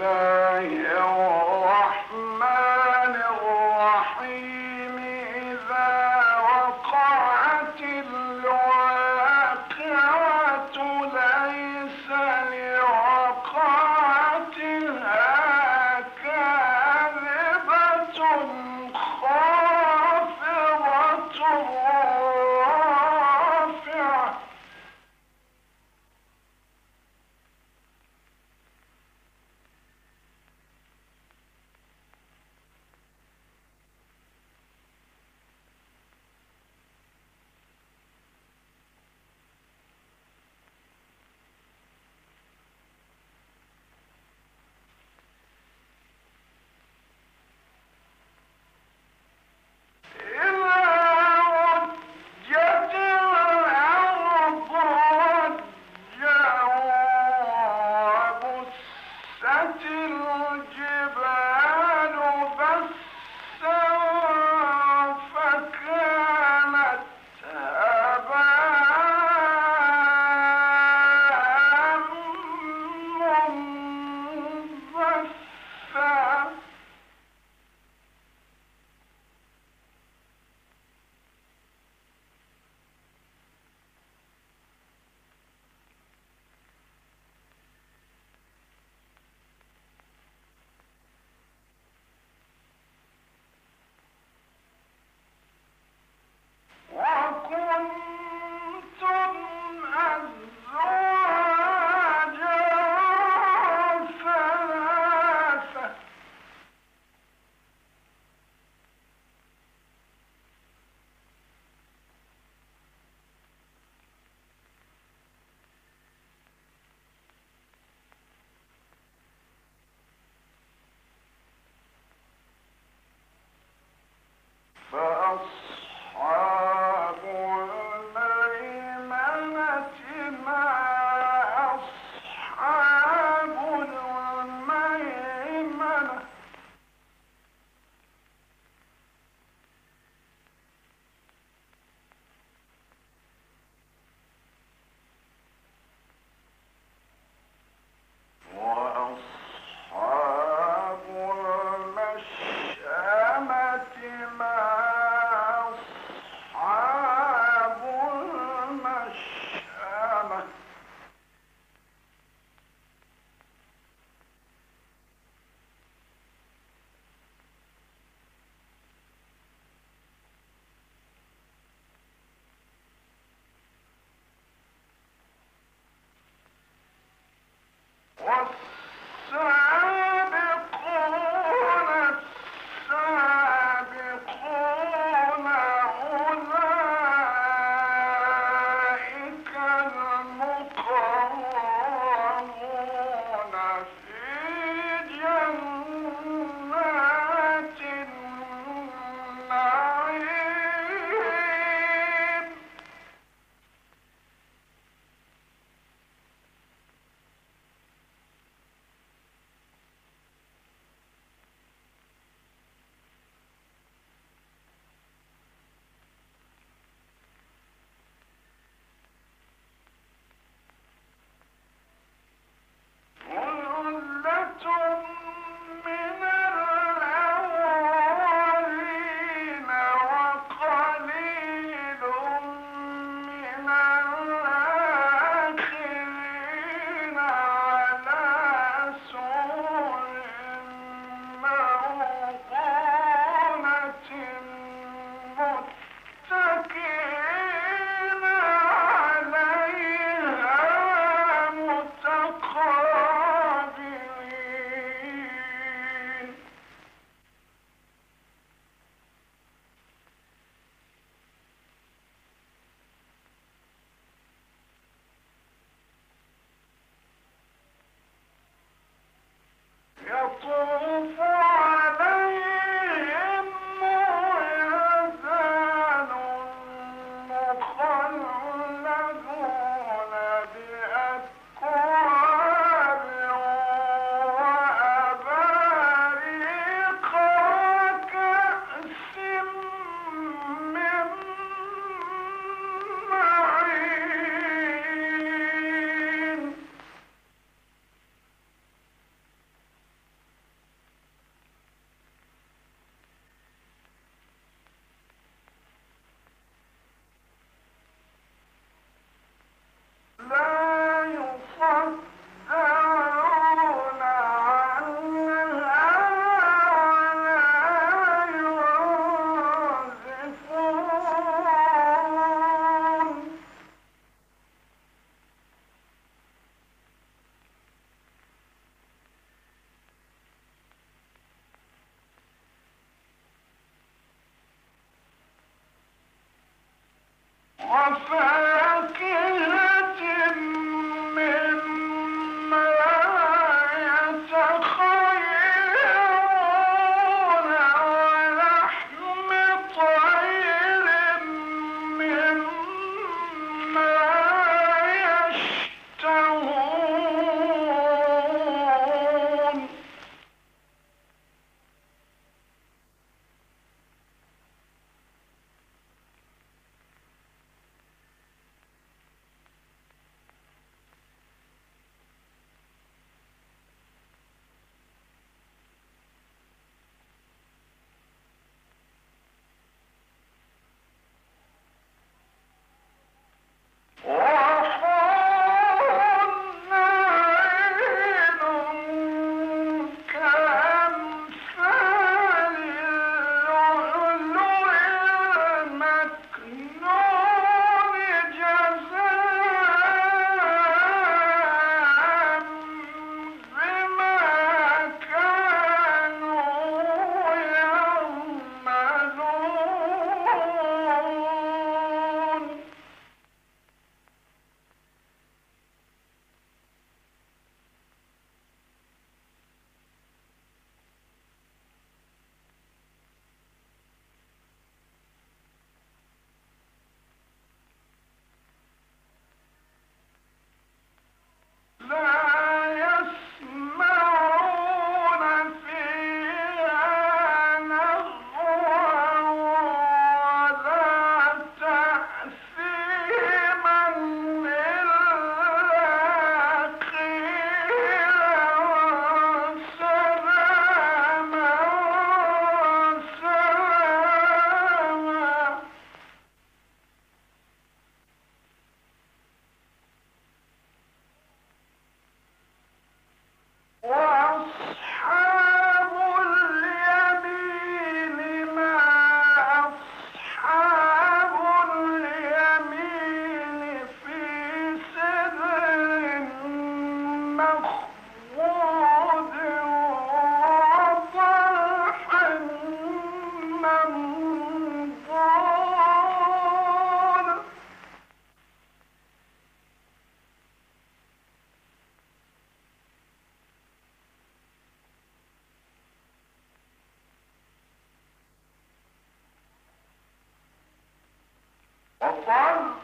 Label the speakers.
Speaker 1: الله Well, sit. Thank Paulo